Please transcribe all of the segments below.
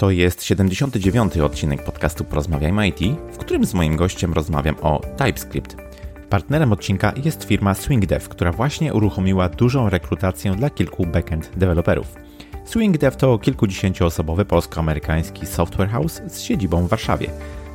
To jest 79. odcinek podcastu Porozmawiajmy IT, w którym z moim gościem rozmawiam o TypeScript. Partnerem odcinka jest firma SwingDev, która właśnie uruchomiła dużą rekrutację dla kilku backend deweloperów. SwingDev to kilkudziesięcioosobowy polsko-amerykański software house z siedzibą w Warszawie.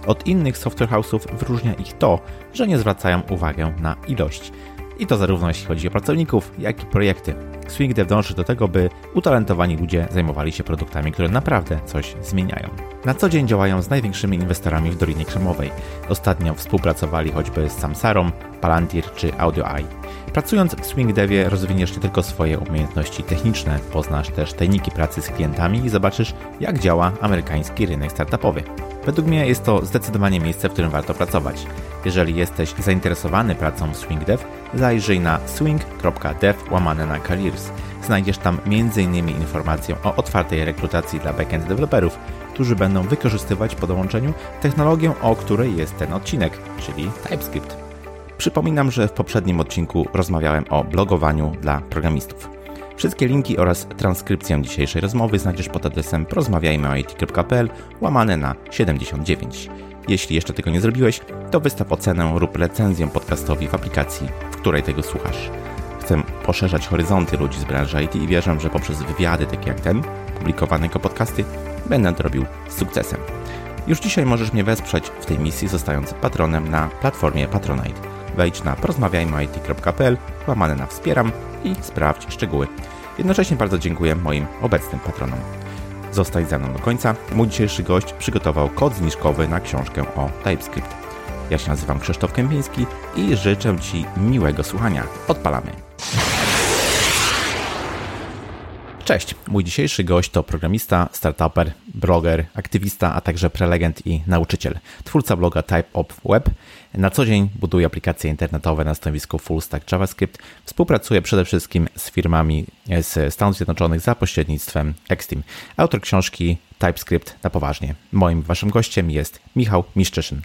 Od innych software house'ów wyróżnia ich to, że nie zwracają uwagi na ilość. I to zarówno jeśli chodzi o pracowników, jak i projekty. SwingDev dąży do tego, by utalentowani ludzie zajmowali się produktami, które naprawdę coś zmieniają. Na co dzień działają z największymi inwestorami w Dolinie Krzemowej. Ostatnio współpracowali choćby z Samsarą, Palantir czy AudioEye. Pracując w SwingDevie rozwiniesz nie tylko swoje umiejętności techniczne, poznasz też tajniki pracy z klientami i zobaczysz, jak działa amerykański rynek startupowy. Według mnie jest to zdecydowanie miejsce, w którym warto pracować. Jeżeli jesteś zainteresowany pracą w SwingDev, zajrzyj na swing.dev łamane na careers. Znajdziesz tam m.in. informację o otwartej rekrutacji dla backend deweloperów, którzy będą wykorzystywać po dołączeniu technologię, o której jest ten odcinek, czyli TypeScript. Przypominam, że w poprzednim odcinku rozmawiałem o blogowaniu dla programistów. Wszystkie linki oraz transkrypcję dzisiejszej rozmowy znajdziesz pod adresem porozmawiajmyoit.pl łamane na 79. Jeśli jeszcze tego nie zrobiłeś, to wystaw ocenę lub recenzję podcastowi w aplikacji, w której tego słuchasz. Chcę poszerzać horyzonty ludzi z branży IT i wierzę, że poprzez wywiady takie jak ten, publikowane jako podcasty, będę to robił z sukcesem. Już dzisiaj możesz mnie wesprzeć w tej misji, zostając patronem na platformie Patronite. Wejdź na porozmawiajmyit.pl, łamane na wspieram i sprawdź szczegóły. Jednocześnie bardzo dziękuję moim obecnym patronom. Zostań ze mną do końca. Mój dzisiejszy gość przygotował kod zniżkowy na książkę o TypeScript. Ja się nazywam Krzysztof Kępiński i życzę Ci miłego słuchania. Odpalamy. Cześć, mój dzisiejszy gość to programista, startuper, bloger, aktywista, a także prelegent i nauczyciel. Twórca bloga Type Web. Na co dzień buduje aplikacje internetowe na stanowisku Full Stack JavaScript. Współpracuje przede wszystkim z firmami z Stanów Zjednoczonych za pośrednictwem Xteam. Autor książki TypeScript na poważnie. Moim waszym gościem jest Michał Miszczyszyn.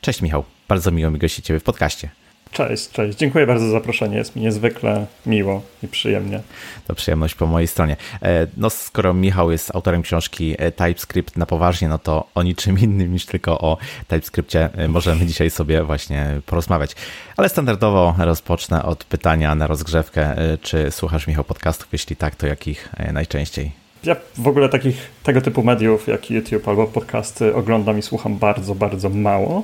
Cześć Michał, bardzo miło mi gościć Ciebie w podcaście. Cześć, cześć. Dziękuję bardzo za zaproszenie. Jest mi niezwykle miło i przyjemnie. To przyjemność po mojej stronie. E, no, skoro Michał jest autorem książki e, TypeScript na poważnie, no to o niczym innym niż tylko o TypeScriptie e, możemy dzisiaj sobie właśnie porozmawiać. Ale standardowo rozpocznę od pytania na rozgrzewkę. Czy słuchasz, Michał, podcastów? Jeśli tak, to jakich najczęściej? Ja w ogóle takich tego typu mediów jak YouTube albo podcasty oglądam i słucham bardzo, bardzo mało.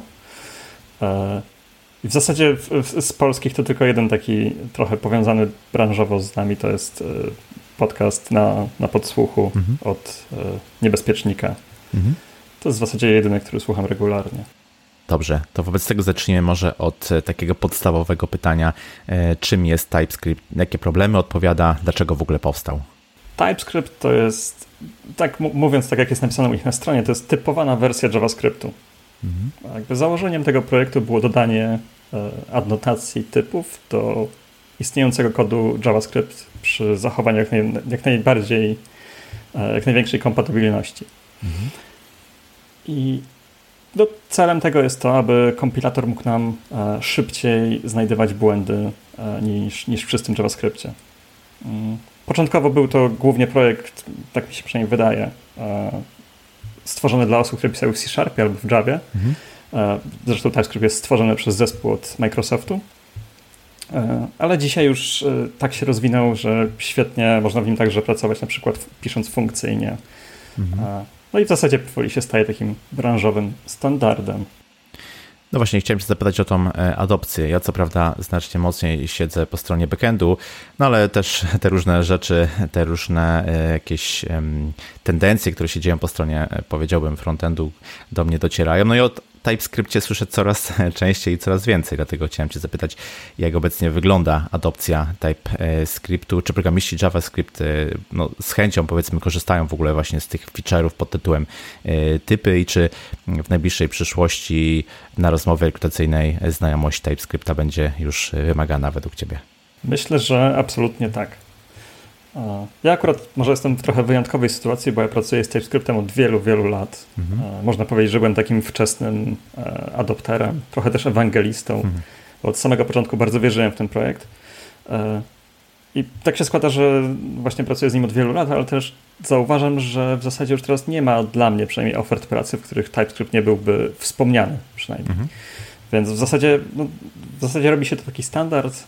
I w zasadzie z polskich to tylko jeden taki trochę powiązany branżowo z nami, to jest e, podcast na, na podsłuchu mhm. od e, Niebezpiecznika. Mhm. To jest w zasadzie jedyny, który słucham regularnie. Dobrze, to wobec tego zacznijmy może od e, takiego podstawowego pytania, czym jest TypeScript, jakie problemy odpowiada, dlaczego w ogóle powstał? TypeScript to jest, tak mówiąc tak jak jest napisane u nich na stronie, to jest typowana wersja JavaScriptu. Mhm. Jakby założeniem tego projektu było dodanie e, adnotacji typów do istniejącego kodu JavaScript przy zachowaniu jak, naj, jak najbardziej, e, jak największej kompatybilności. Mhm. I no, celem tego jest to, aby kompilator mógł nam e, szybciej znajdywać błędy niż, niż czystym JavaScriptie. Mm. Początkowo był to głównie projekt, tak mi się przynajmniej wydaje, stworzone dla osób, które pisały w C-Sharpie albo w Javie. Mhm. E, zresztą TypeScript jest stworzony przez zespół od Microsoftu. E, ale dzisiaj już e, tak się rozwinął, że świetnie można w nim także pracować, na przykład pisząc funkcyjnie. Mhm. No i w zasadzie powoli się staje takim branżowym standardem. No właśnie, chciałem się zapytać o tą e, adopcję. Ja co prawda znacznie mocniej siedzę po stronie backendu, no ale też te różne rzeczy, te różne e, jakieś tendencje, które się dzieją po stronie, e, powiedziałbym, frontendu do mnie docierają. No i od TypeScriptie słyszę coraz częściej i coraz więcej, dlatego chciałem Cię zapytać, jak obecnie wygląda adopcja TypeScriptu, czy programiści JavaScript no, z chęcią powiedzmy korzystają w ogóle właśnie z tych feature'ów pod tytułem typy i czy w najbliższej przyszłości na rozmowie rekrutacyjnej znajomość TypeScripta będzie już wymagana według Ciebie? Myślę, że absolutnie tak. Ja akurat może jestem w trochę wyjątkowej sytuacji, bo ja pracuję z TypeScriptem od wielu, wielu lat. Mhm. Można powiedzieć, że byłem takim wczesnym e, adopterem, trochę też ewangelistą. Mhm. Od samego początku bardzo wierzyłem w ten projekt. E, I tak się składa, że właśnie pracuję z nim od wielu lat, ale też zauważam, że w zasadzie już teraz nie ma dla mnie przynajmniej ofert pracy, w których TypeScript nie byłby wspomniany przynajmniej. Mhm. Więc w zasadzie, no, w zasadzie robi się to taki standard.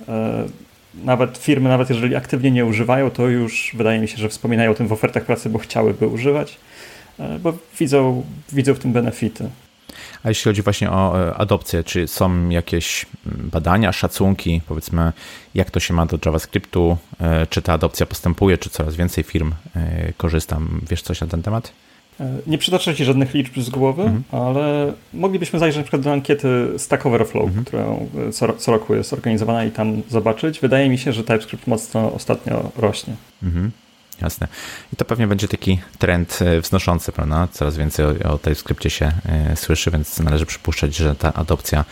Nawet firmy, nawet jeżeli aktywnie nie używają, to już wydaje mi się, że wspominają o tym w ofertach pracy, bo chciałyby używać, e, bo widzą, widzą w tym benefity. A jeśli chodzi właśnie o e, adopcję, czy są jakieś mm, badania, szacunki, powiedzmy, jak to się ma do JavaScriptu, e, czy ta adopcja postępuje, czy coraz więcej firm korzysta? Wiesz coś na ten temat? Nie przytoczę Ci żadnych liczb z głowy, mhm. ale moglibyśmy zajrzeć na przykład do ankiety Stack Overflow, mhm. która co, co, roku jest organizowana i tam zobaczyć. Wydaje mi się, że TypeScript mocno ostatnio rośnie. Mhm. Jasne. I to pewnie będzie taki trend e, wznoszący, prawda? Coraz więcej o, o TypeScriptie się e, słyszy, więc należy przypuszczać, że ta adopcja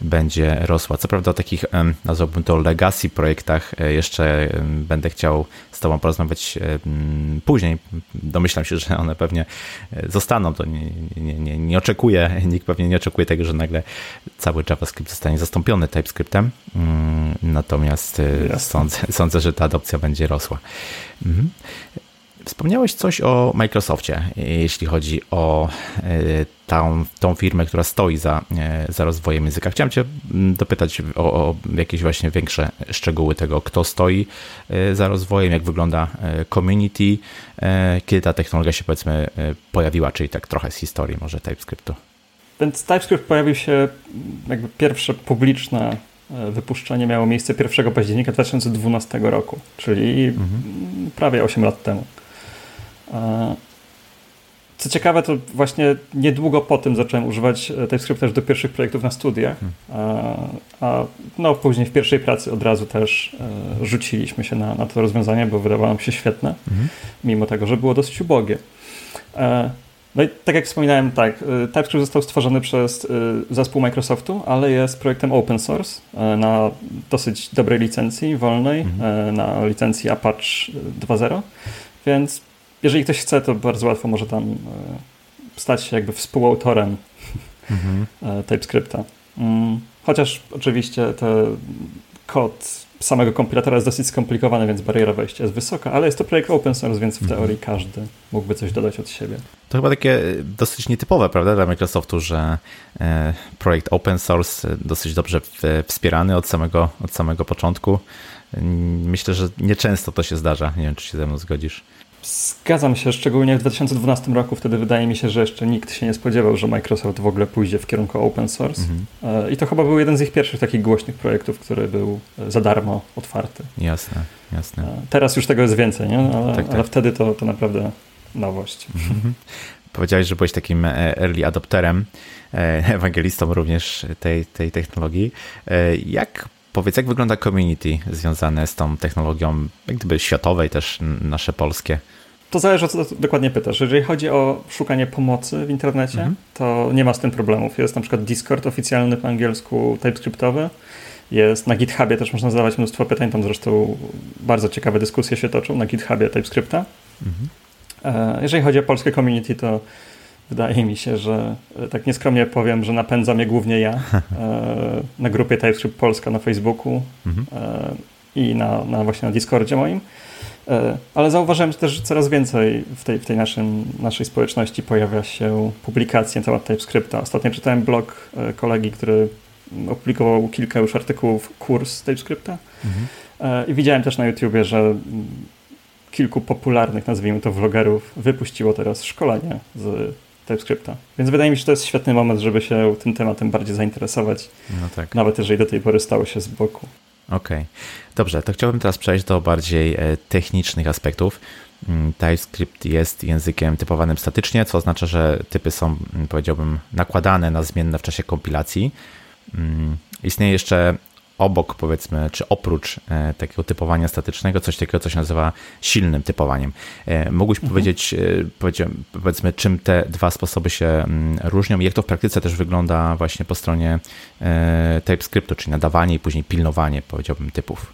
będzie rosła. Co prawda o takich, nazwałbym to legacy projektach e, jeszcze będę chciał z Tobą porozmawiać później. Domyślam się, że one pewnie zostaną. To nie, nie, nie, nie oczekuję, nikt pewnie nie oczekuje tego, że nagle cały JavaScript zostanie zastąpiony TypeScriptem. Mm, natomiast sądzę, sądzę, że ta adopcja będzie rosła. Mhm. Wspomniałeś coś o Microsoftie, jeśli chodzi o e, tą, tą firmę, która stoi za, e, za rozwojem języka. Chciałem Cię mm, dopytać o, o jakieś właśnie większe szczegóły tego, kto stoi e, za rozwojem, jak wygląda community, kiedy ta technologia się powiedzmy pojawiła, czyli tak trochę z historii może TypeScriptu. Więc TypeScript pojawił się jakby pierwsze publiczne wypuszczenie miało miejsce 1 października 2012 roku, czyli mhm. prawie 8 lat temu. E, co ciekawe, to właśnie niedługo po tym zacząłem używać e, TypeScript też do pierwszych projektów na studiach, mhm. a, a no, później w pierwszej pracy od razu też rzuciliśmy się na, na to rozwiązanie, bo wydawało nam się świetne, mhm. mimo tego, że było dosyć ubogie. No i tak jak wspominałem, tak, TypeScript został stworzony przez zespół Microsoftu, ale jest projektem open source na dosyć dobrej licencji, wolnej, mhm. na licencji Apache 2.0, więc jeżeli ktoś chce, to bardzo łatwo może tam stać się jakby współautorem mhm. TypeScripta. Mm, chociaż oczywiście ten kod samego kompilatora jest dosyć skomplikowany, więc bariera wejścia jest wysoka, ale jest to projekt open source, więc w mhm. teorii każdy mógłby coś dodać od siebie. To chyba takie e, dosyć nietypowe, prawda, dla Microsoftu, że e, projekt open source e, dosyć dobrze wspierany od samego, od samego początku. Myślę, że nieczęsto to się zdarza. Nie wiem, czy się ze mną zgodzisz. Zgadzam się, szczególnie w 2012 roku. Wtedy wydaje mi się, że jeszcze nikt się nie spodziewał, że Microsoft w ogóle pójdzie w kierunku open source. Mhm. E, I to chyba był jeden z ich pierwszych takich głośnych projektów, który był e, za darmo otwarty. Jasne, jasne. E, teraz już tego jest więcej, nie? Ale, tak, tak. ale wtedy to, to naprawdę nowość. Mhm. Powiedziałeś, że byłeś takim early adopterem, ewangelistą również tej, tej technologii. Jak powiedz, jak wygląda community związane z tą technologią, jak gdyby światowej, też nasze polskie? To zależy, o co dokładnie pytasz. Jeżeli chodzi o szukanie pomocy w internecie, mhm. to nie ma z tym problemów. Jest na przykład Discord oficjalny po angielsku, TypeScriptowy. Jest na GitHubie też można zadawać mnóstwo pytań. Tam zresztą bardzo ciekawe dyskusje się toczą na GitHubie TypeScripta. Mhm. E, jeżeli chodzi o polskie community, to wydaje mi się, że e, tak nieskromnie powiem, że napędzam je głównie ja e, na grupie TypeScript Polska na Facebooku mhm. i na, na właśnie na Discordzie moim. E, ale zauważyłem też, że coraz więcej w tej, w tej naszym, naszej społeczności pojawia się publikacji na temat TypeScripta. Ostatnio czytałem blog e, kolegi, który opublikował kilka już artykułów kurs TypeScripta mhm. E, i widziałem też na YouTubie, że kilku popularnych, nazwijmy to vlogerów, wypuściło teraz szkolenie z TypeScripta. Więc wydaje mi się, że to jest świetny moment, żeby się tym tematem bardziej zainteresować. No tak. Nawet jeżeli do tej pory stało się z boku. Okej. Okay. Dobrze, to chciałbym teraz przejść do bardziej e, technicznych aspektów. Mm, TypeScript jest językiem typowanym statycznie, co oznacza, że typy są, mm, powiedziałbym, nakładane na zmienne w czasie kompilacji. Mm, istnieje jeszcze obok, powiedzmy, czy oprócz e, takiego typowania statycznego, coś takiego, co się nazywa silnym typowaniem. E, mógłbyś mhm. powiedzieć, e, powiedzmy, czym te dwa sposoby się mm, różnią i jak to w praktyce też wygląda właśnie po stronie TypeScriptu, czyli nadawanie i później pilnowanie, powiedziałbym, typów.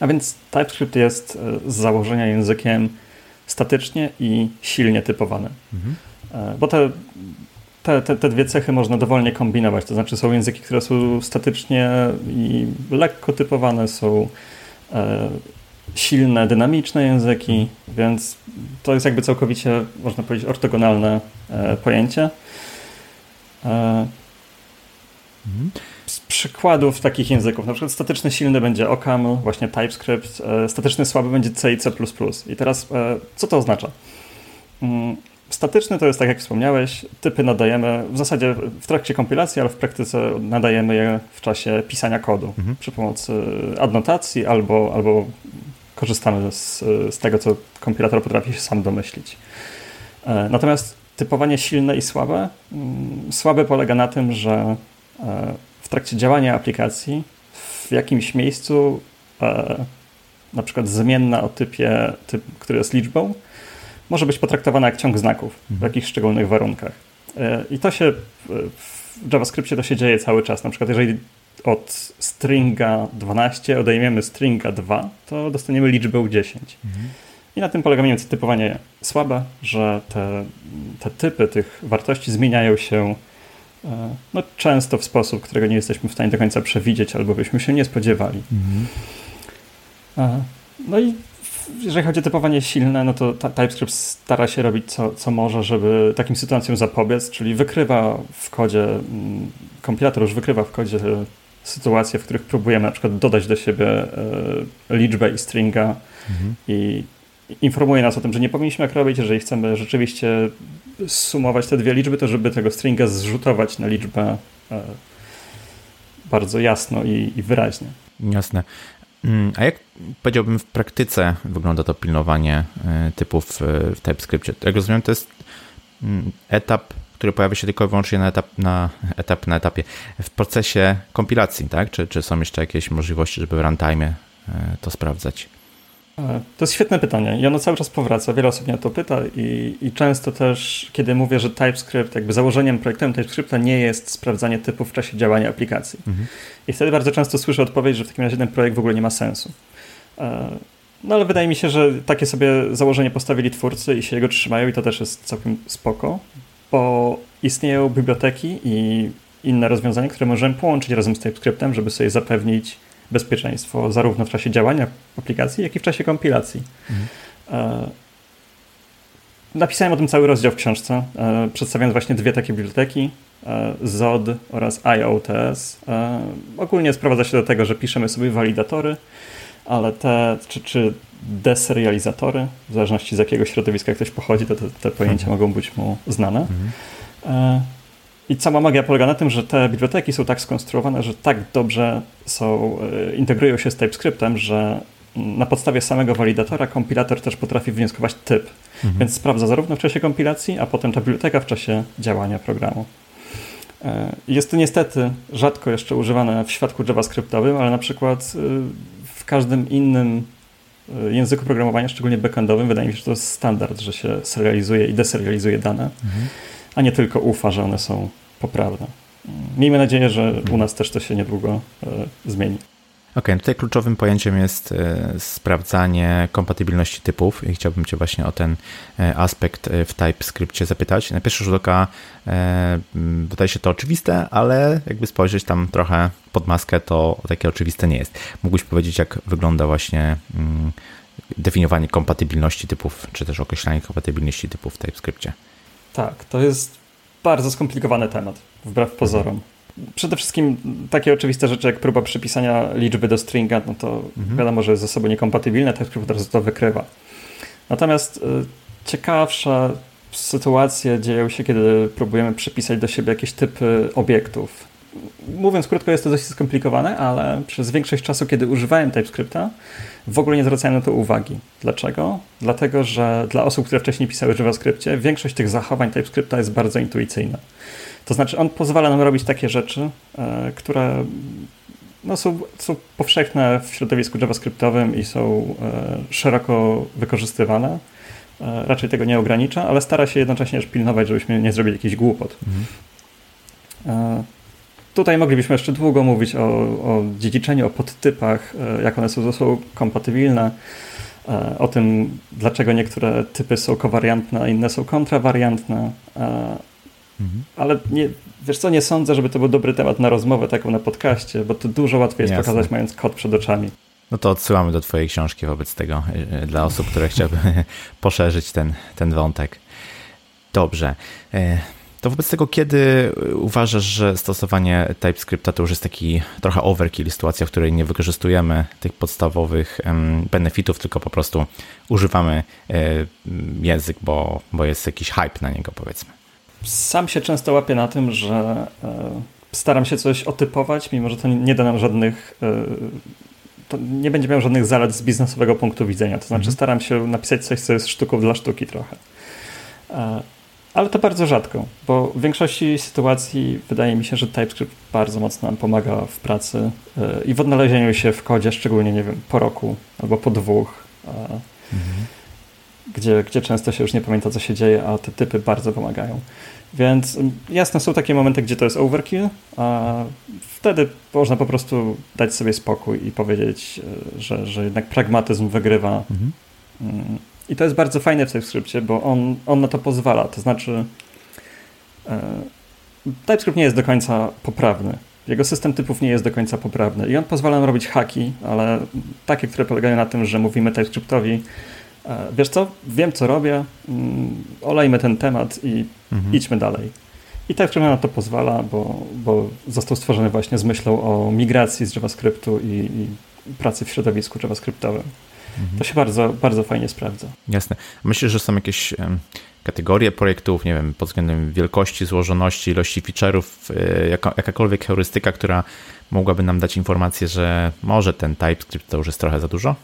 A więc TypeScript jest z założenia językiem statycznie i silnie typowany. Mhm. Bo te te, te, te, dwie cechy można dowolnie kombinować. To znaczy, są języki, które są statycznie i lekko typowane, są e, silne, dynamiczne języki, więc to jest jakby całkowicie, można powiedzieć, ortogonalne e, pojęcie. E, z przykładów takich języków, na przykład statyczny silny będzie OCaml, właśnie TypeScript, e, statyczny słaby będzie C i C++. I teraz co to oznacza? Statyczny to jest, tak jak wspomniałeś, typy nadajemy w zasadzie w trakcie kompilacji, ale w praktyce nadajemy je w czasie pisania kodu mhm. przy pomocy adnotacji albo, albo korzystamy z, z tego, co kompilator potrafi się sam domyślić. E, natomiast typowanie silne i słabe. Mm, słabe polega na tym, że e, w trakcie działania aplikacji w jakimś miejscu e, na przykład zmienna o typie, typ, który jest liczbą, może być potraktowana jak ciąg znaków w mhm. jakichś szczególnych warunkach. I to się w JavaScriptie to się dzieje cały czas. Na przykład jeżeli od stringa 12 odejmiemy stringa 2, to dostaniemy liczbę 10. Mhm. I na tym polega mniej więcej typowanie słabe, że te, te typy tych wartości zmieniają się e, no, często w sposób, którego nie jesteśmy w stanie do końca przewidzieć albo byśmy się nie spodziewali. Mhm. E, no i jeżeli chodzi o typowanie silne, no to TypeScript stara się robić co, co może, żeby takim sytuacjom zapobiec, czyli wykrywa w kodzie, mm, kompilator już wykrywa w kodzie sytuacje, w których próbujemy na przykład dodać do siebie e, liczbę i stringa mhm. i informuje nas o tym, że nie powinniśmy tak robić, jeżeli chcemy rzeczywiście sumować te dwie liczby, to żeby tego stringa zrzutować na liczbę e, bardzo jasno i, i wyraźnie. Jasne. Mm, a jak powiedziałbym w praktyce wygląda to pilnowanie e, typów w TypeScriptie? Jak rozumiem, to jest mm, etap który pojawia się tylko i wyłącznie na, etap, na, etap, na etapie w procesie kompilacji, tak? Czy, czy są jeszcze jakieś możliwości, żeby w runtime e, to sprawdzać? E, to jest świetne pytanie i ono cały czas powraca. Wiele osób mnie o to pyta i, i często też, kiedy mówię, że TypeScript, jakby założeniem projektowym TypeScripta nie jest sprawdzanie typów w czasie działania aplikacji. Mhm. I wtedy bardzo często słyszę odpowiedź, że w takim razie ten projekt w ogóle nie ma sensu. E, no ale wydaje mi się, że takie sobie założenie postawili twórcy i się jego trzymają i to też jest całkiem spoko, bo istnieją biblioteki i inne rozwiązania, które możemy połączyć razem z TypeScriptem, żeby sobie zapewnić bezpieczeństwo zarówno w czasie działania aplikacji, jak i w czasie kompilacji. Mhm. E, napisałem o tym cały rozdział w książce, e, przedstawiając właśnie dwie takie biblioteki, e, ZOD oraz IOTS. Ogólnie sprowadza się do tego, że piszemy sobie walidatory, ale te, czy, czy deserializatory, w zależności z jakiego środowiska ktoś pochodzi, to te, te pojęcia mhm. mogą być mu znane. Mhm. E, I cała magia polega na tym, że te biblioteki są tak skonstruowane, że tak dobrze są, e, integrują się z TypeScriptem, że na podstawie samego walidatora kompilator też potrafi wnioskować typ. Mhm. Więc sprawdza zarówno w czasie kompilacji, a potem ta biblioteka w czasie działania programu. E, jest to niestety rzadko jeszcze używane w świadku JavaScriptowym, ale na przykład w każdym innym E, języku programowania, szczególnie backendowym, wydaje mi się, że to jest standard, że się serializuje i deserializuje dane, mhm. A nie tylko ufa, że one są poprawne. Miejmy nadzieję, że u nas też to się niedługo e, zmieni. OK, no tutaj kluczowym pojęciem jest e, sprawdzanie kompatybilności typów i chciałbym Cię właśnie o ten aspekt w TypeScriptie zapytać. Na pierwszy rzut oka wydaje się to oczywiste, ale jakby spojrzeć tam trochę pod maskę, to takie oczywiste nie jest. Mógłbyś powiedzieć, jak wygląda właśnie mm, definiowanie kompatybilności typów, czy też określanie kompatybilności typów w TypeScriptie? Tak, to jest bardzo skomplikowany temat, wbrew pozorom. Przede wszystkim takie oczywiste rzeczy jak próba przypisania liczby do stringa, no to mhm. wiadomo, że jest ze sobą niekompatybilne, TypeScript od razu to wykrywa. Natomiast y, ciekawsze sytuacje dzieją się, kiedy próbujemy przypisać do siebie jakieś typy obiektów mówiąc krótko, jest to dość skomplikowane, ale przez większość czasu, kiedy używałem TypeScripta, w ogóle nie zwracałem na to uwagi. Dlaczego? Dlatego, że dla osób, które wcześniej pisały w JavaScriptie, większość tych zachowań TypeScripta jest bardzo intuicyjna. To znaczy, on pozwala nam robić takie rzeczy, e, które no, są, są powszechne w środowisku JavaScriptowym i są e, szeroko wykorzystywane. E, raczej tego nie ogranicza, ale stara się jednocześnie pilnować, żebyśmy nie zrobili jakichś głupot. Mhm. Tutaj moglibyśmy jeszcze długo mówić o, o dziedziczeniu, o podtypach, e, jak one są ze sobą kompatybilne, e, o tym, dlaczego niektóre typy są kowariantne, a inne są kontrawariantne. E, mhm. Ale nie, wiesz co, nie sądzę, żeby to był dobry temat na rozmowę taką na podcaście, bo to dużo łatwiej jest Jasne. pokazać mając kod przed oczami. No to odsyłamy do Twojej książki wobec tego, dla osób, które chciałyby poszerzyć ten, ten wątek. Dobrze. To wobec tego, kiedy uważasz, że stosowanie TypeScripta to już jest taki trochę overkill, sytuacja, w której nie wykorzystujemy tych podstawowych benefitów, tylko po prostu używamy e, język, bo, bo jest jakiś hype na niego, powiedzmy? Sam się często łapię na tym, że e, staram się coś otypować, mimo że to nie da nam żadnych e, to nie będzie miał żadnych zalet z biznesowego punktu widzenia. To znaczy, mhm. staram się napisać coś, co jest sztuką dla sztuki trochę. Ale to bardzo rzadko, bo w większości sytuacji wydaje mi się, że TypeScript bardzo mocno nam pomaga w pracy e, i w odnalezieniu się w kodzie, szczególnie, nie wiem, po roku albo po dwóch, mhm. gdzie, gdzie często się już nie pamięta, co się dzieje, a te typy bardzo pomagają. Więc jasne, są takie momenty, gdzie to jest overkill, a wtedy można po prostu dać sobie spokój i powiedzieć, e, że, że jednak pragmatyzm wygrywa. Mhm. I to jest bardzo fajne w TypeScriptie, bo on, on na to pozwala. To znaczy, e, TypeScript nie jest do końca poprawny. Jego system typów nie jest do końca poprawny i on pozwala nam robić haki, ale takie, które polegają na tym, że mówimy TypeScriptowi, e, wiesz co, wiem co robię, mm, olejmy ten temat i mhm. idźmy dalej. I TypeScript na to pozwala, bo, bo został stworzony właśnie z myślą o migracji z JavaScriptu i, i pracy w środowisku JavaScriptowym. Mhm. To się bardzo, bardzo fajnie sprawdza. Jasne. Myślę, że są jakieś kategorie projektów, nie wiem, pod względem wielkości, złożoności, ilości feature'ów, e, jaka, jakakolwiek heurystyka, która mogłaby nam dać informację, że może ten TypeScript to już jest trochę za dużo?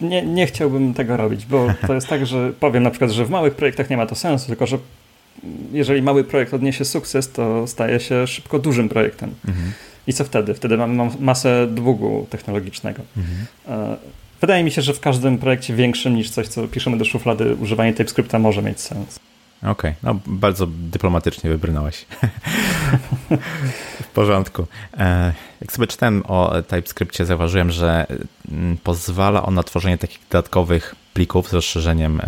Nie, nie chciałbym tego robić, bo to jest tak, że powiem na przykład, że w małych projektach nie ma to sensu, tylko że jeżeli mały projekt odniesie sukces, to staje się szybko dużym projektem. Mhm. I co wtedy? Wtedy mamy masę długu technologicznego. Mhm. E, Wydaje mi się, że w każdym projekcie większym niż coś, co piszemy do szuflady, używanie TypeScripta może mieć sens. Okej, okay. no bardzo dyplomatycznie wybrnąłeś. w porządku. E, jak sobie czytałem o TypeScriptie, zauważyłem, że mm, pozwala on na tworzenie takich dodatkowych plików z rozszerzeniem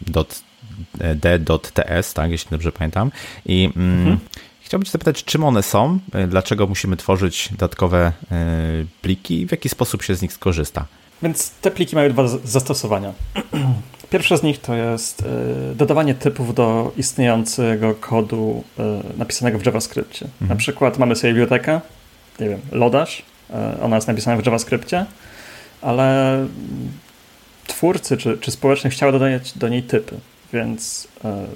d.ts, tak, jeśli dobrze pamiętam. I mm, mhm. Chciałbym Cię zapytać, czym one są, e, dlaczego musimy tworzyć dodatkowe e, pliki i w jaki sposób się z nich skorzysta. Więc te pliki mają dwa zastosowania. Pierwsze z nich to jest e, dodawanie typów do istniejącego kodu e, napisanego w JavaScriptie. Mhm. Na przykład mamy sobie bibliotekę, nie wiem, Lodash, e, ona jest napisana w JavaScriptie, ale twórcy czy, czy społeczność chciały dodać do niej typy. Więc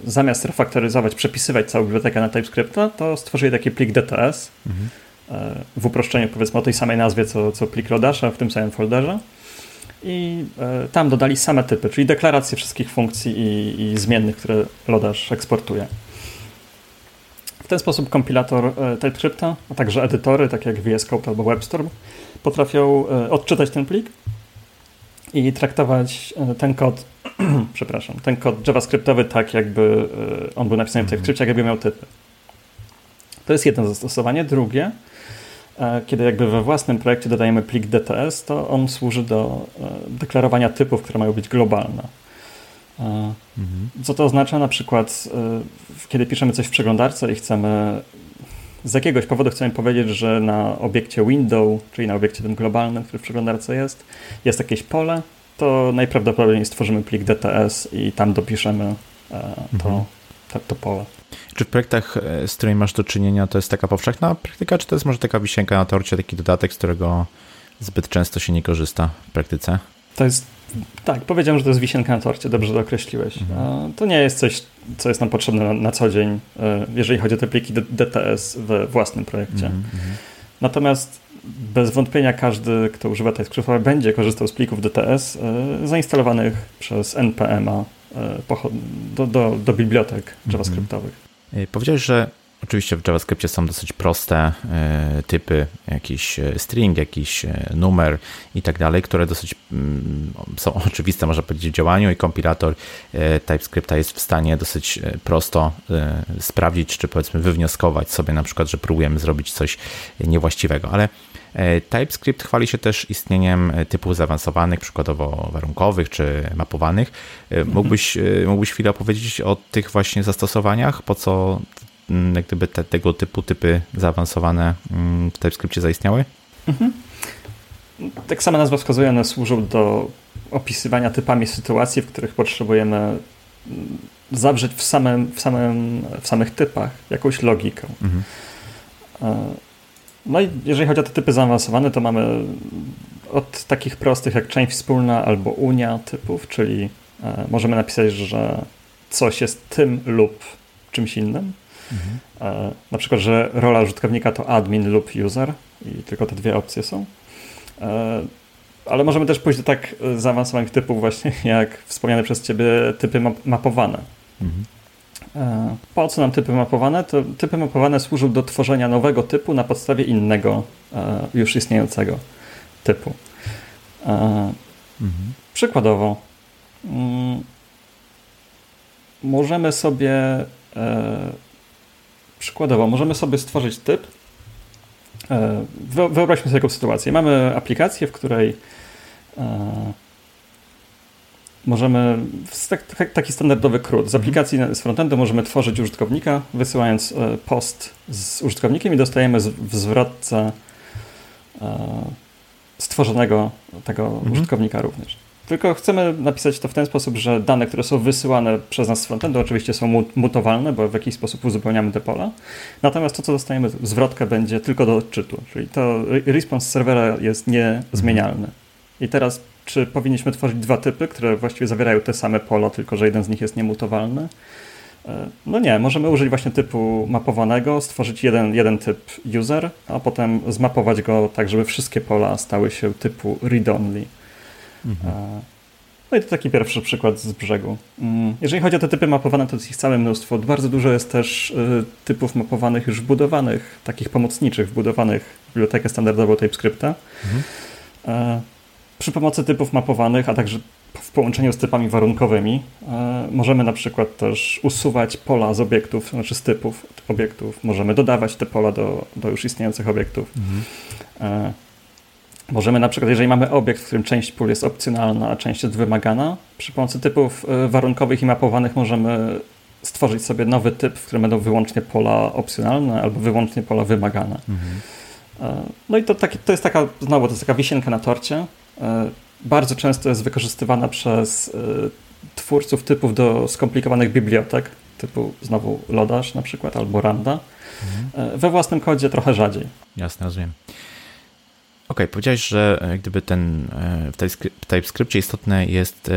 zamiast refaktoryzować, przepisywać całą bibliotekę na TypeScripta, to stworzyli taki plik DTS mhm. w uproszczeniu powiedzmy o tej samej nazwie co, co plik Lodasha w tym samym folderze i e, tam dodali same typy, czyli deklaracje wszystkich funkcji i, i zmiennych, które Lodash eksportuje. W ten sposób kompilator e, TypeScripta, a także edytory, takie jak VS Code albo WebStorm, potrafią e, odczytać ten plik i traktować ten kod, przepraszam, ten kod JavaScriptowy tak, jakby on był napisany w mhm. TypeScriptie, jakby miał typy. To jest jedno zastosowanie. Drugie, E, kiedy jakby we własnym projekcie dodajemy plik DTS, to on służy do e, deklarowania typów, które mają być globalne. E, mhm. Co to oznacza? Na przykład, kiedy piszemy coś w przeglądarce i chcemy z jakiegoś powodu chcemy powiedzieć, że na obiekcie window, czyli na obiekcie tym globalnym, który w przeglądarce jest, jest jakieś pole, to najprawdopodobniej stworzymy plik DTS i tam dopiszemy to, mhm. to, to pole. Czy w projektach, e, z którymi masz do czynienia, to jest taka powszechna praktyka, czy to jest może taka wisienka na torcie, taki dodatek, z którego zbyt często się nie korzysta w praktyce? To jest, tak, powiedziałem, że to jest wisienka na torcie, dobrze to określiłeś. Mhm. To nie jest coś, co jest nam potrzebne na, na, co dzień, e, jeżeli chodzi o te pliki DTS we własnym projekcie. Mhm, mhm. Natomiast bez wątpienia każdy, kto używa TypeScripta, będzie korzystał z plików DTS e, zainstalowanych przez NPM-a do, do, do bibliotek JavaScriptowych. E, powiedziałeś, że oczywiście w JavaScriptie są dosyć proste e, typy, jakiś e, string, jakiś numer i tak dalej, które dosyć mm, są oczywiste, można powiedzieć, w działaniu i kompilator TypeScripta jest w stanie dosyć prosto sprawdzić, czy powiedzmy wywnioskować sobie na przykład, że próbujemy zrobić coś niewłaściwego, ale TypeScript chwali się też istnieniem typów zaawansowanych, przykładowo warunkowych czy mapowanych. Mógłbyś, mógłbyś chwilę opowiedzieć o tych właśnie zastosowaniach, po co mm, jak gdyby te, tego typu typy zaawansowane mm, w TypeScriptie zaistniały? Mhm. tak sama nazwa wskazuje, one służą do opisywania typami sytuacji, w których potrzebujemy mm, zawrzeć w, samym, w, samym, w samych typach jakąś logikę. Mhm. No i jeżeli chodzi o te typy zaawansowane, to mamy od takich prostych jak część wspólna albo unia typów, czyli e, możemy napisać, że coś jest tym lub czymś innym. Mhm. E, na przykład, że rola użytkownika to admin lub user i tylko te dwie opcje są. E, ale możemy też pójść do tak zaawansowanych typów właśnie jak wspomniane przez Ciebie typy mapowane. Mhm. E, po co nam typy mapowane? To typy mapowane służą do tworzenia nowego typu na podstawie innego e, już istniejącego typu. E, mhm. Przykładowo, mm, możemy sobie przykładowo, możemy sobie stworzyć typ. Wyobraźmy sobie taką sytuację. Mamy aplikację, w której możemy, tak, taki standardowy CRUD, z mhm. aplikacji z frontendu możemy tworzyć użytkownika, wysyłając e, post z użytkownikiem i dostajemy w zwrotce e, stworzonego tego mhm. użytkownika również. Tylko chcemy napisać to w ten sposób, że dane, które są wysyłane przez nas z frontendu oczywiście są mutowalne, bo w jakiś sposób uzupełniamy te pola. Natomiast to, co dostajemy, zwrotka będzie tylko do odczytu, czyli to response serwera jest niezmienialny. I teraz czy powinniśmy tworzyć dwa typy, które właściwie zawierają te same pola, tylko że jeden z nich jest niemutowalny? E, no nie, możemy użyć właśnie typu mapowanego, stworzyć jeden, jeden typ user, a potem zmapować go tak, żeby wszystkie pola stały się typu read-only. Mhm. E, no i to taki pierwszy przykład z brzegu. Mm, jeżeli chodzi o te typy mapowane, to jest ich całe mnóstwo. Bardzo dużo jest też e, typów mapowanych już wbudowanych, takich pomocniczych, wbudowanych w bibliotekę standardową TypeScripta. Mhm przy pomocy typów mapowanych, a także w połączeniu z typami warunkowymi e, możemy na przykład też usuwać pola z obiektów, znaczy z typów obiektów. Możemy dodawać te pola do, do już istniejących obiektów. Mhm. E, możemy na przykład, jeżeli mamy obiekt, w którym część pól jest opcjonalna, a część jest wymagana, przy pomocy typów e, warunkowych i mapowanych możemy stworzyć sobie nowy typ, w którym będą wyłącznie pola opcjonalne albo wyłącznie pola wymagane. Mhm. No i to, taki, to jest taka, znowu, to jest taka wisienka na torcie, bardzo często jest wykorzystywana przez e, twórców typów do skomplikowanych bibliotek, typu znowu Lodash na przykład, albo Randa. Mhm. E, we własnym kodzie trochę rzadziej. Jasne, rozumiem. OK, powiedziałeś, że gdyby ten w TypeScriptie istotne jest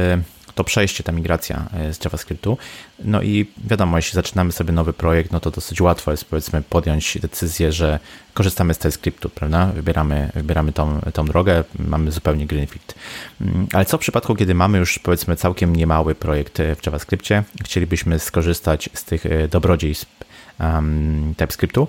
to przejście, ta migracja e, z JavaScriptu. No i wiadomo, jeśli zaczynamy sobie nowy projekt, no to dosyć łatwo jest powiedzmy podjąć decyzję, że korzystamy z TypeScriptu, prawda? Wybieramy, wybieramy tą, tą drogę, mamy zupełnie greenfield. Mm, ale co w przypadku, kiedy mamy już powiedzmy całkiem niemały projekt e, w JavaScriptie, chcielibyśmy skorzystać z tych e, dobrodziejstw TypeScriptu.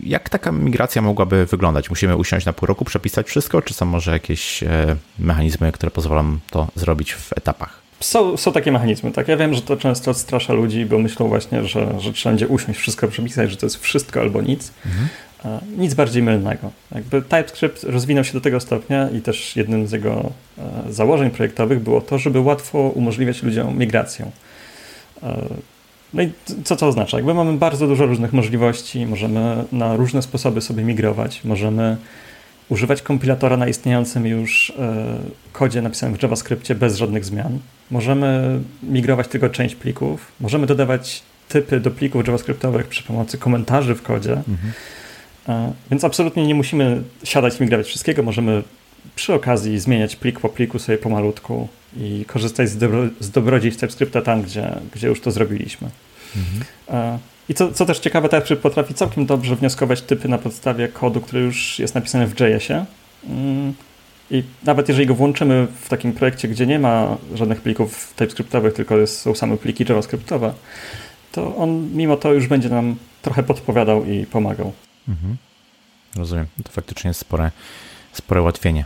Jak taka migracja mogłaby wyglądać? Musimy usiąść na pół roku, przepisać wszystko, czy są może jakieś e, mechanizmy, które pozwolą to zrobić w etapach? Są, są takie mechanizmy, tak? Ja wiem, że to często odstrasza ludzi, bo myślą właśnie, że, że trzeba będzie usiąść, wszystko przepisać, że to jest wszystko albo nic. Mhm. Nic bardziej mylnego. Jakby TypeScript rozwinął się do tego stopnia i też jednym z jego e, założeń projektowych było to, żeby łatwo umożliwiać ludziom migrację. No i co to oznacza? Jakby mamy bardzo dużo różnych możliwości, możemy na różne sposoby sobie migrować, możemy używać kompilatora na istniejącym już e, kodzie napisanym w JavaScriptie bez żadnych zmian. Możemy migrować tylko część plików, możemy dodawać typy do plików JavaScriptowych przy pomocy komentarzy w kodzie. Mhm. E, więc absolutnie nie musimy siadać i migrować wszystkiego, możemy przy okazji zmieniać plik po pliku sobie pomalutku i korzystać z, dobro, z dobrodziejstw TypeScripta tam, gdzie, gdzie już to zrobiliśmy. Mhm. I co, co też ciekawe, TypeScript potrafi całkiem dobrze wnioskować typy na podstawie kodu, który już jest napisany w JS-ie. Mm, I nawet jeżeli go włączymy w takim projekcie, gdzie nie ma żadnych plików TypeScriptowych, tylko są same pliki JavaScriptowe, to on mimo to już będzie nam trochę podpowiadał i pomagał. Mhm. Rozumiem. To faktycznie jest spore, spore ułatwienie.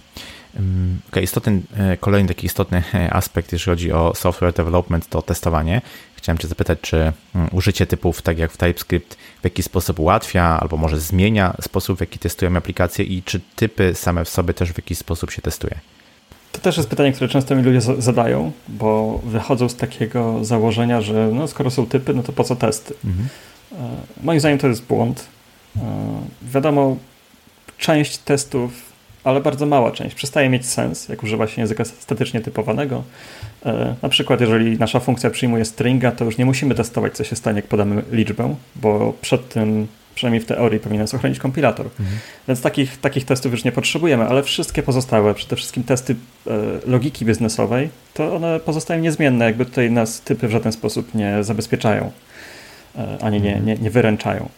Okay, istotny, e, kolejny taki istotny e, aspekt, jeżeli chodzi o software development, to testowanie. Chciałem Cię zapytać, czy mm, użycie typów, tak jak w TypeScript, w jakiś sposób ułatwia albo może zmienia sposób, w jaki testujemy aplikacje i czy typy same w sobie też w jakiś sposób się testuje? To też jest pytanie, które często mi ludzie zadają, bo wychodzą z takiego założenia, że no, skoro są typy, no to po co testy? Mhm. E, moim zdaniem to jest błąd. Wiadomo, część testów ale bardzo mała część. Przestaje mieć sens, jak używa się języka statycznie typowanego. E, na przykład, jeżeli nasza funkcja przyjmuje stringa, to już nie musimy testować, co się stanie, jak podamy liczbę, bo przed tym, przynajmniej w teorii, powinien nas ochronić kompilator. Mhm. Więc takich, takich testów już nie potrzebujemy, ale wszystkie pozostałe, przede wszystkim testy e, logiki biznesowej, to one pozostają niezmienne, jakby tutaj nas typy w żaden sposób nie zabezpieczają, e, ani nie, nie, nie wyręczają.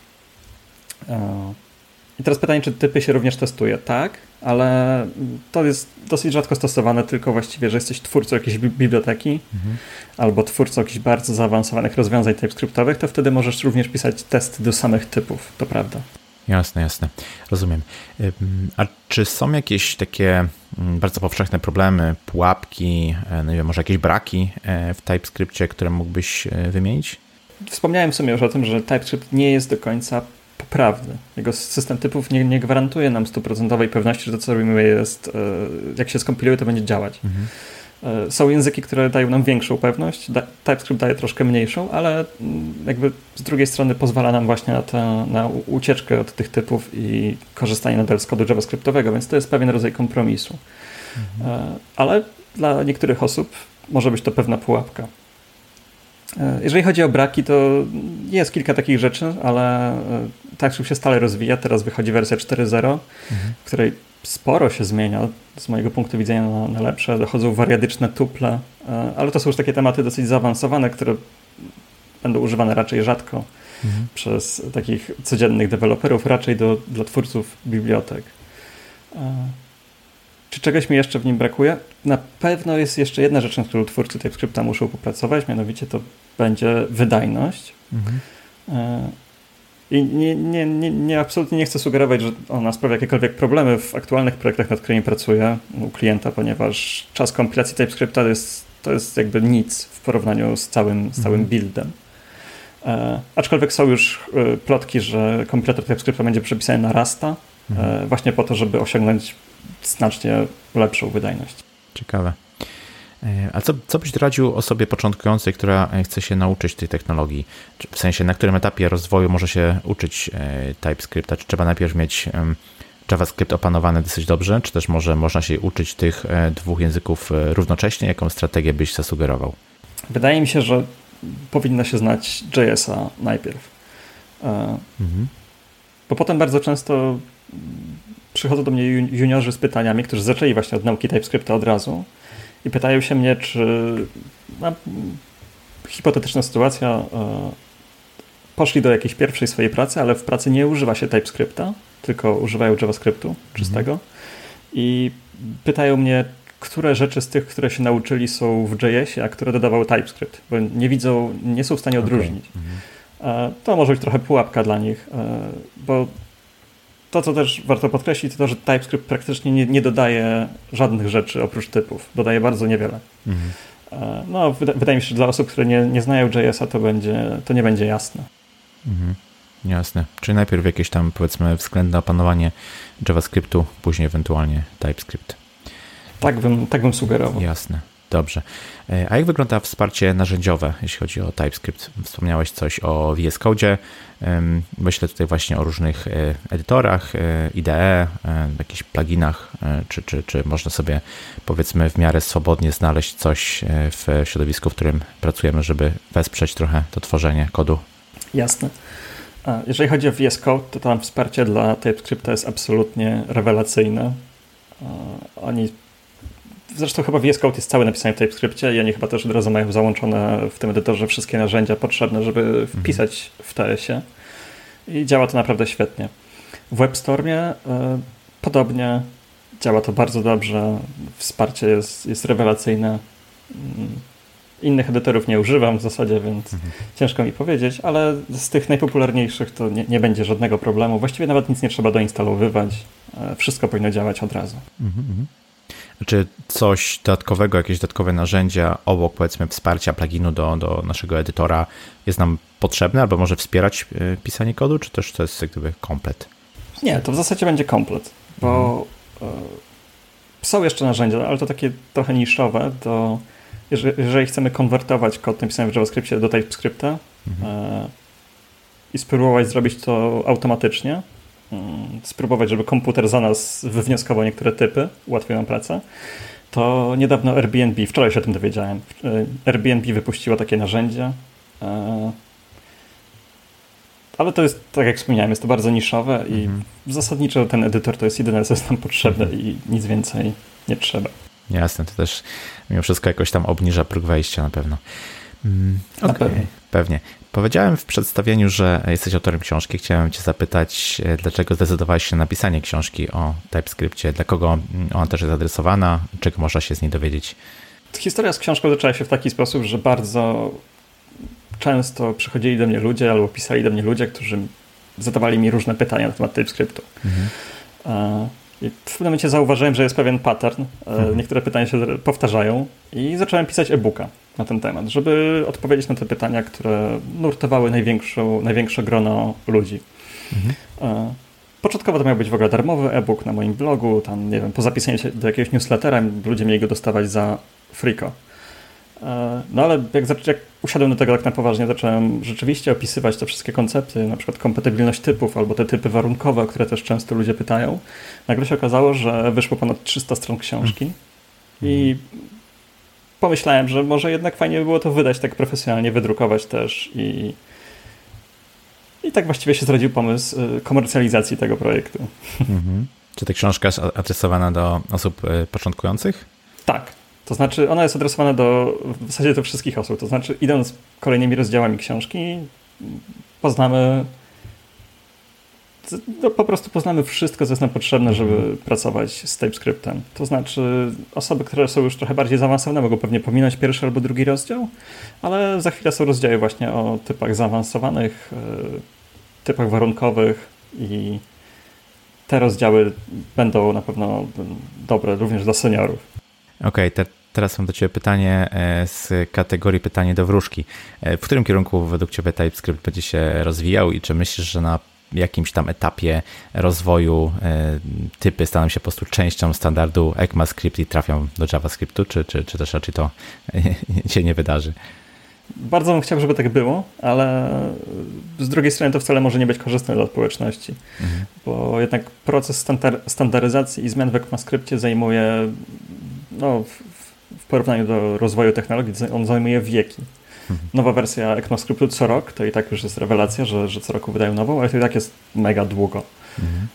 I teraz pytanie, czy typy się również testuje? Tak, ale to jest dosyć rzadko stosowane, tylko właściwie, że jesteś twórcą jakiejś biblioteki mhm. albo twórcą jakichś bardzo zaawansowanych rozwiązań TypeScriptowych, to wtedy możesz również pisać testy do samych typów, to prawda. Jasne, jasne. Rozumiem. A czy są jakieś takie mm, bardzo powszechne problemy, pułapki, e, no nie wiem, może jakieś braki e, w TypeScriptie, które mógłbyś e, wymienić? Wspomniałem sobie już o tym, że TypeScript nie jest do końca poprawny. Jego system typów nie, nie gwarantuje nam stuprocentowej pewności, że to, co robimy, jest, e, jak się skompiluje, to będzie działać. Mhm. E, są języki, które dają nam większą pewność, TypeScript daje troszkę mniejszą, ale mm, jakby z drugiej strony pozwala nam właśnie na, tę, na ucieczkę od tych typów i korzystanie nadal z kodu JavaScriptowego, więc to jest pewien rodzaj kompromisu. Mhm. E, ale dla niektórych osób może być to pewna pułapka. E, jeżeli chodzi o braki, to jest kilka takich rzeczy, ale TypeScript się stale rozwija. Teraz wychodzi wersja 4.0, mhm. w której sporo się zmienia z mojego punktu widzenia na, na lepsze. Dochodzą wariadyczne tuple, e, ale to są już takie tematy dosyć zaawansowane, które będą używane raczej rzadko mhm. przez takich codziennych deweloperów, raczej do, dla twórców bibliotek. E, czy czegoś mi jeszcze w nim brakuje? Na pewno jest jeszcze jedna rzecz, nad którą twórcy TypeScripta muszą popracować, mianowicie to będzie wydajność. Mhm. E, I nie, nie, nie, nie, absolutnie nie chcę sugerować, że ona sprawia jakiekolwiek problemy w aktualnych projektach, nad którymi pracuję u klienta, ponieważ czas kompilacji TypeScripta to jest, to jest jakby nic w porównaniu z całym, z całym mhm. buildem. E, aczkolwiek są już e, plotki, że kompilator TypeScripta będzie przepisany na Rasta, mhm. e, właśnie po to, żeby osiągnąć znacznie lepszą wydajność. Ciekawe. E, a co, co byś radził osobie początkującej, która chce się nauczyć tej technologii? W sensie, na którym etapie rozwoju może się uczyć e, TypeScripta? Czy trzeba najpierw mieć JavaScript opanowany dosyć dobrze, czy też może można się uczyć tych e, dwóch języków równocześnie? Jaką strategię byś zasugerował? Wydaje mi się, że powinno się znać JS-a najpierw. Mhm. Bo potem bardzo często przychodzą do mnie juniorzy z pytaniami, którzy zaczęli właśnie od nauki TypeScripta od razu i pytają się mnie, czy no, hipotetyczna sytuacja, e, poszli do jakiejś pierwszej swojej pracy, ale w pracy nie używa się TypeScripta, tylko używają JavaScriptu czystego mhm. i pytają mnie, które rzeczy z tych, które się nauczyli są w JS-ie, a które dodawał TypeScript, bo nie widzą, nie są w stanie odróżnić. Okay. Mhm. To może być trochę pułapka dla nich, e, bo to, co też warto podkreślić, to to, że TypeScript praktycznie nie, nie dodaje żadnych rzeczy oprócz typów. Dodaje bardzo niewiele. Mhm. E, no, wydaje mi się, że dla osób, które nie, nie znają JS-a, to, będzie, to nie będzie jasne. Mhm. Jasne. Czyli najpierw jakieś tam, powiedzmy, względne opanowanie JavaScriptu, później ewentualnie TypeScript. Tak bym, tak bym sugerował. Jasne. Dobrze. E, a jak wygląda wsparcie narzędziowe, jeśli chodzi o TypeScript? Wspomniałeś coś o VS Code. Myślę tutaj właśnie o różnych e, edytorach, e, IDE, jakichś pluginach, czy, czy, czy można sobie powiedzmy w miarę swobodnie znaleźć coś w środowisku, w którym pracujemy, żeby wesprzeć trochę to tworzenie kodu? Jasne. Jeżeli chodzi o VS Code, to tam wsparcie dla TypeScripta jest absolutnie rewelacyjne. Oni Zresztą chyba VS Code jest cały napisany w TypeScriptie i oni chyba też od razu mają załączone w tym edytorze wszystkie narzędzia potrzebne, żeby wpisać w TS-ie. I działa to naprawdę świetnie. W WebStormie y, podobnie działa to bardzo dobrze. Wsparcie jest, jest rewelacyjne. Mm, innych edytorów nie używam w zasadzie, więc mhm. ciężko mi powiedzieć, ale z tych najpopularniejszych to nie, nie, będzie żadnego problemu. Właściwie nawet nic nie trzeba doinstalowywać. E, wszystko powinno działać od razu. Mhm, mhm. Czy coś dodatkowego, jakieś dodatkowe narzędzia obok powiedzmy wsparcia pluginu do, do naszego edytora jest nam potrzebne albo może wspierać e, pisanie kodu, czy też to jest jak gdyby komplet? Nie, to w zasadzie będzie komplet, bo mhm. są jeszcze narzędzia, ale to takie trochę niszowe, to jeżeli chcemy konwertować kod napisany w JavaScriptie do TypeScripta mhm. E, i spróbować zrobić to automatycznie, spróbować, żeby komputer za nas wywnioskował niektóre typy, ułatwił nam pracę, to niedawno Airbnb, wczoraj się o tym dowiedziałem, Airbnb wypuściło takie narzędzie, e, ale to jest, tak jak wspomniałem, jest to bardzo niszowe i mhm. zasadniczo ten edytor to jest jedyne, co jest nam potrzebne mhm. i nic więcej nie trzeba. Jasne, to też mimo wszystko jakoś tam obniża próg wejścia na pewno. Mm, okay. pewno. Pewnie. Powiedziałem w przedstawieniu, że jesteś autorem książki. Chciałem Cię zapytać, e, dlaczego zdecydowałeś się na napisanie książki o TypeScriptie? Dla kogo mm, ona też jest adresowana? Czego można się z niej dowiedzieć? Historia z książką zaczęła się w taki sposób, że bardzo często przychodzili do mnie ludzie albo pisali do mnie ludzie, którzy zadawali mi różne pytania na temat TypeScriptu. Mhm. E, I w pewnym momencie zauważyłem, że jest pewien pattern. E, mhm. Niektóre pytania się powtarzają i zacząłem pisać e-booka na ten temat, żeby odpowiedzieć na te pytania, które nurtowały największą, największe grono ludzi. Mhm. E, początkowo to miał być w ogóle darmowy e-book na moim blogu, tam nie wiem, po zapisaniu się do jakiegoś newslettera ludzie mieli go dostawać za friko. E, no ale jak, jak usiadłem do tego tak na poważnie, zacząłem rzeczywiście opisywać te wszystkie koncepty, na przykład kompatybilność typów albo te typy warunkowe, o które też często ludzie pytają. Nagle się okazało, że wyszło ponad 300 stron książki mhm. i pomyślałem, że może jednak fajnie by było to wydać tak profesjonalnie, wydrukować też i i tak właściwie się zrodził pomysł y, komercjalizacji tego projektu. Mhm. Czy ta książka jest adresowana do osób y, początkujących? Tak. To znaczy, ona jest adresowana do w zasadzie do wszystkich osób. To znaczy, idąc kolejnymi rozdziałami książki, poznamy no, po prostu poznamy wszystko, co jest nam potrzebne, żeby mhm. pracować z TypeScriptem. To znaczy, osoby, które są już trochę bardziej zaawansowane, mogą pewnie pominąć pierwszy albo drugi rozdział, ale za chwilę są rozdziały właśnie o typach zaawansowanych, e, typach warunkowych i te rozdziały będą na pewno dobre również dla seniorów. Okej, okay, teraz mam do Ciebie pytanie e, z kategorii pytanie do wróżki. E, w którym kierunku według Ciebie TypeScript będzie się rozwijał i czy myślisz, że na jakimś tam etapie rozwoju e, typy staną się po prostu częścią standardu ECMAScript i trafią do JavaScriptu, czy, czy, czy też raczej to się nie wydarzy? Bardzo bym chciał, żeby tak było, ale z drugiej strony to wcale może nie być korzystne dla społeczności, mhm. bo jednak proces standaryzacji i zmian w ECMAScriptie zajmuje, no, w porównaniu do rozwoju technologii, on zajmuje wieki. Nowa wersja ECMAScriptu co rok, to i tak już jest rewelacja, że, że co roku wydają nową, ale to i tak jest mega długo. Mhm.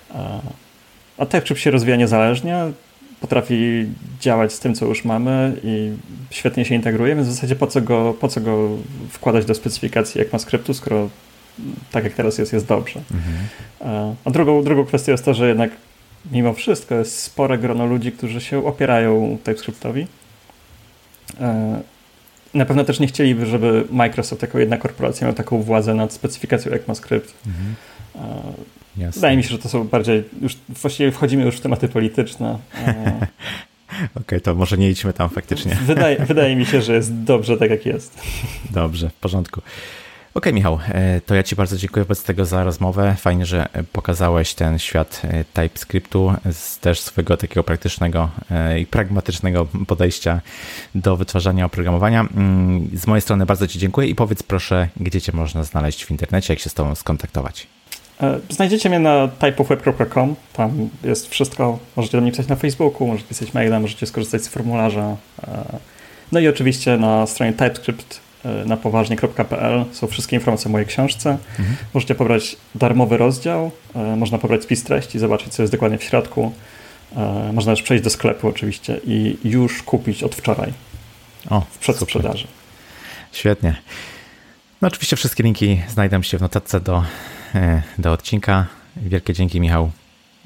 A, TypeScript się rozwija niezależnie, potrafi działać z tym, co już mamy i świetnie się integruje, więc w zasadzie po co go, po co go wkładać do specyfikacji ECMAScriptu, skoro tak jak teraz jest, jest dobrze. Mhm. A, a drugą, drugą kwestią jest to, że jednak mimo wszystko jest spore grono ludzi, którzy się opierają TypeScriptowi e, na pewno też nie chcieliby, żeby Microsoft jako jedna korporacja miał taką władzę nad specyfikacją ECMAScript. Mhm. Jasne. Wydaje mi się, że to są bardziej, już właściwie wchodzimy już w tematy polityczne. Okej, okay, to może nie idźmy tam faktycznie. Wydaje, wydaje mi się, że jest dobrze tak, jak jest. Dobrze, w porządku. Okej, okay, Michał, e, to ja Ci bardzo dziękuję wobec tego za rozmowę. Fajnie, że pokazałeś ten świat e, TypeScriptu z też swojego takiego praktycznego e, i pragmatycznego podejścia do wytwarzania oprogramowania. Mm, z mojej strony bardzo Ci dziękuję i powiedz proszę, gdzie Cię można znaleźć w internecie, jak się z Tobą skontaktować. Znajdziecie mnie na typeofweb.com, tam jest wszystko. Możecie do mnie pisać na Facebooku, możecie pisać maila, możecie skorzystać z formularza. No i oczywiście na stronie TypeScript na poważnie.pl są wszystkie informacje o mojej książce. Mhm. Możecie pobrać darmowy rozdział, e, można pobrać spis treści, zobaczyć, co jest dokładnie w środku. E, można też przejść do sklepu oczywiście i już kupić od wczoraj o, w przedsprzedaży. Świetnie. No oczywiście wszystkie linki znajdą się w notatce do, do odcinka. Wielkie dzięki Michał.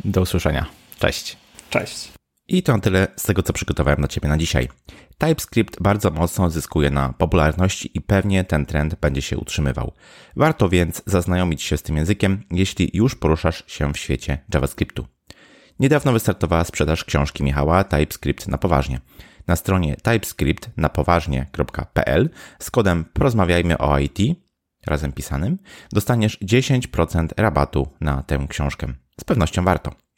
Do usłyszenia. Cześć. Cześć. I to na tyle z tego, co przygotowałem dla Ciebie na dzisiaj. TypeScript bardzo mocno zyskuje na popularności i pewnie ten trend będzie się utrzymywał. Warto więc zaznajomić się z tym językiem, jeśli już poruszasz się w świecie JavaScriptu. Niedawno wystartowała sprzedaż książki Michała TypeScript na poważnie. Na stronie typescript na poważnie.pl z kodem porozmawiajmy o IT razem pisanym dostaniesz 10% rabatu na tę książkę. Z pewnością warto.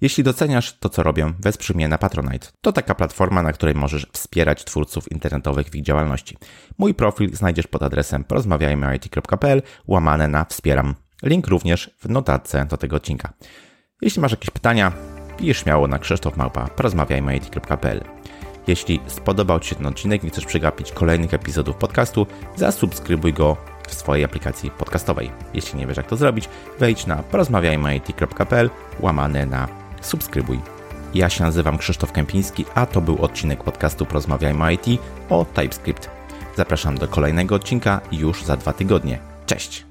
Jeśli doceniasz to, co robię, wesprzyj mnie na Patronite. To taka platforma, na której możesz wspierać twórców internetowych w ich działalności. Mój profil znajdziesz pod adresem porozmawiajmyit.pl łamane na wspieram. Link również w notatce do tego odcinka. Jeśli masz jakieś pytania, pisz śmiało na krzysztofmałpa porozmawiajmy.pl Jeśli spodobał Ci się ten odcinek i chcesz przegapić kolejnych epizodów podcastu, zasubskrybuj go w swojej aplikacji podcastowej. Jeśli nie wiesz jak to zrobić, wejdź na porozmawiajmy.pl łamane na subskrybuj. Ja się nazywam Krzysztof Kępiński, a to był odcinek podcastu Porozmawiajmy IT o TypeScript. Zapraszam do kolejnego odcinka już za dwa tygodnie. Cześć!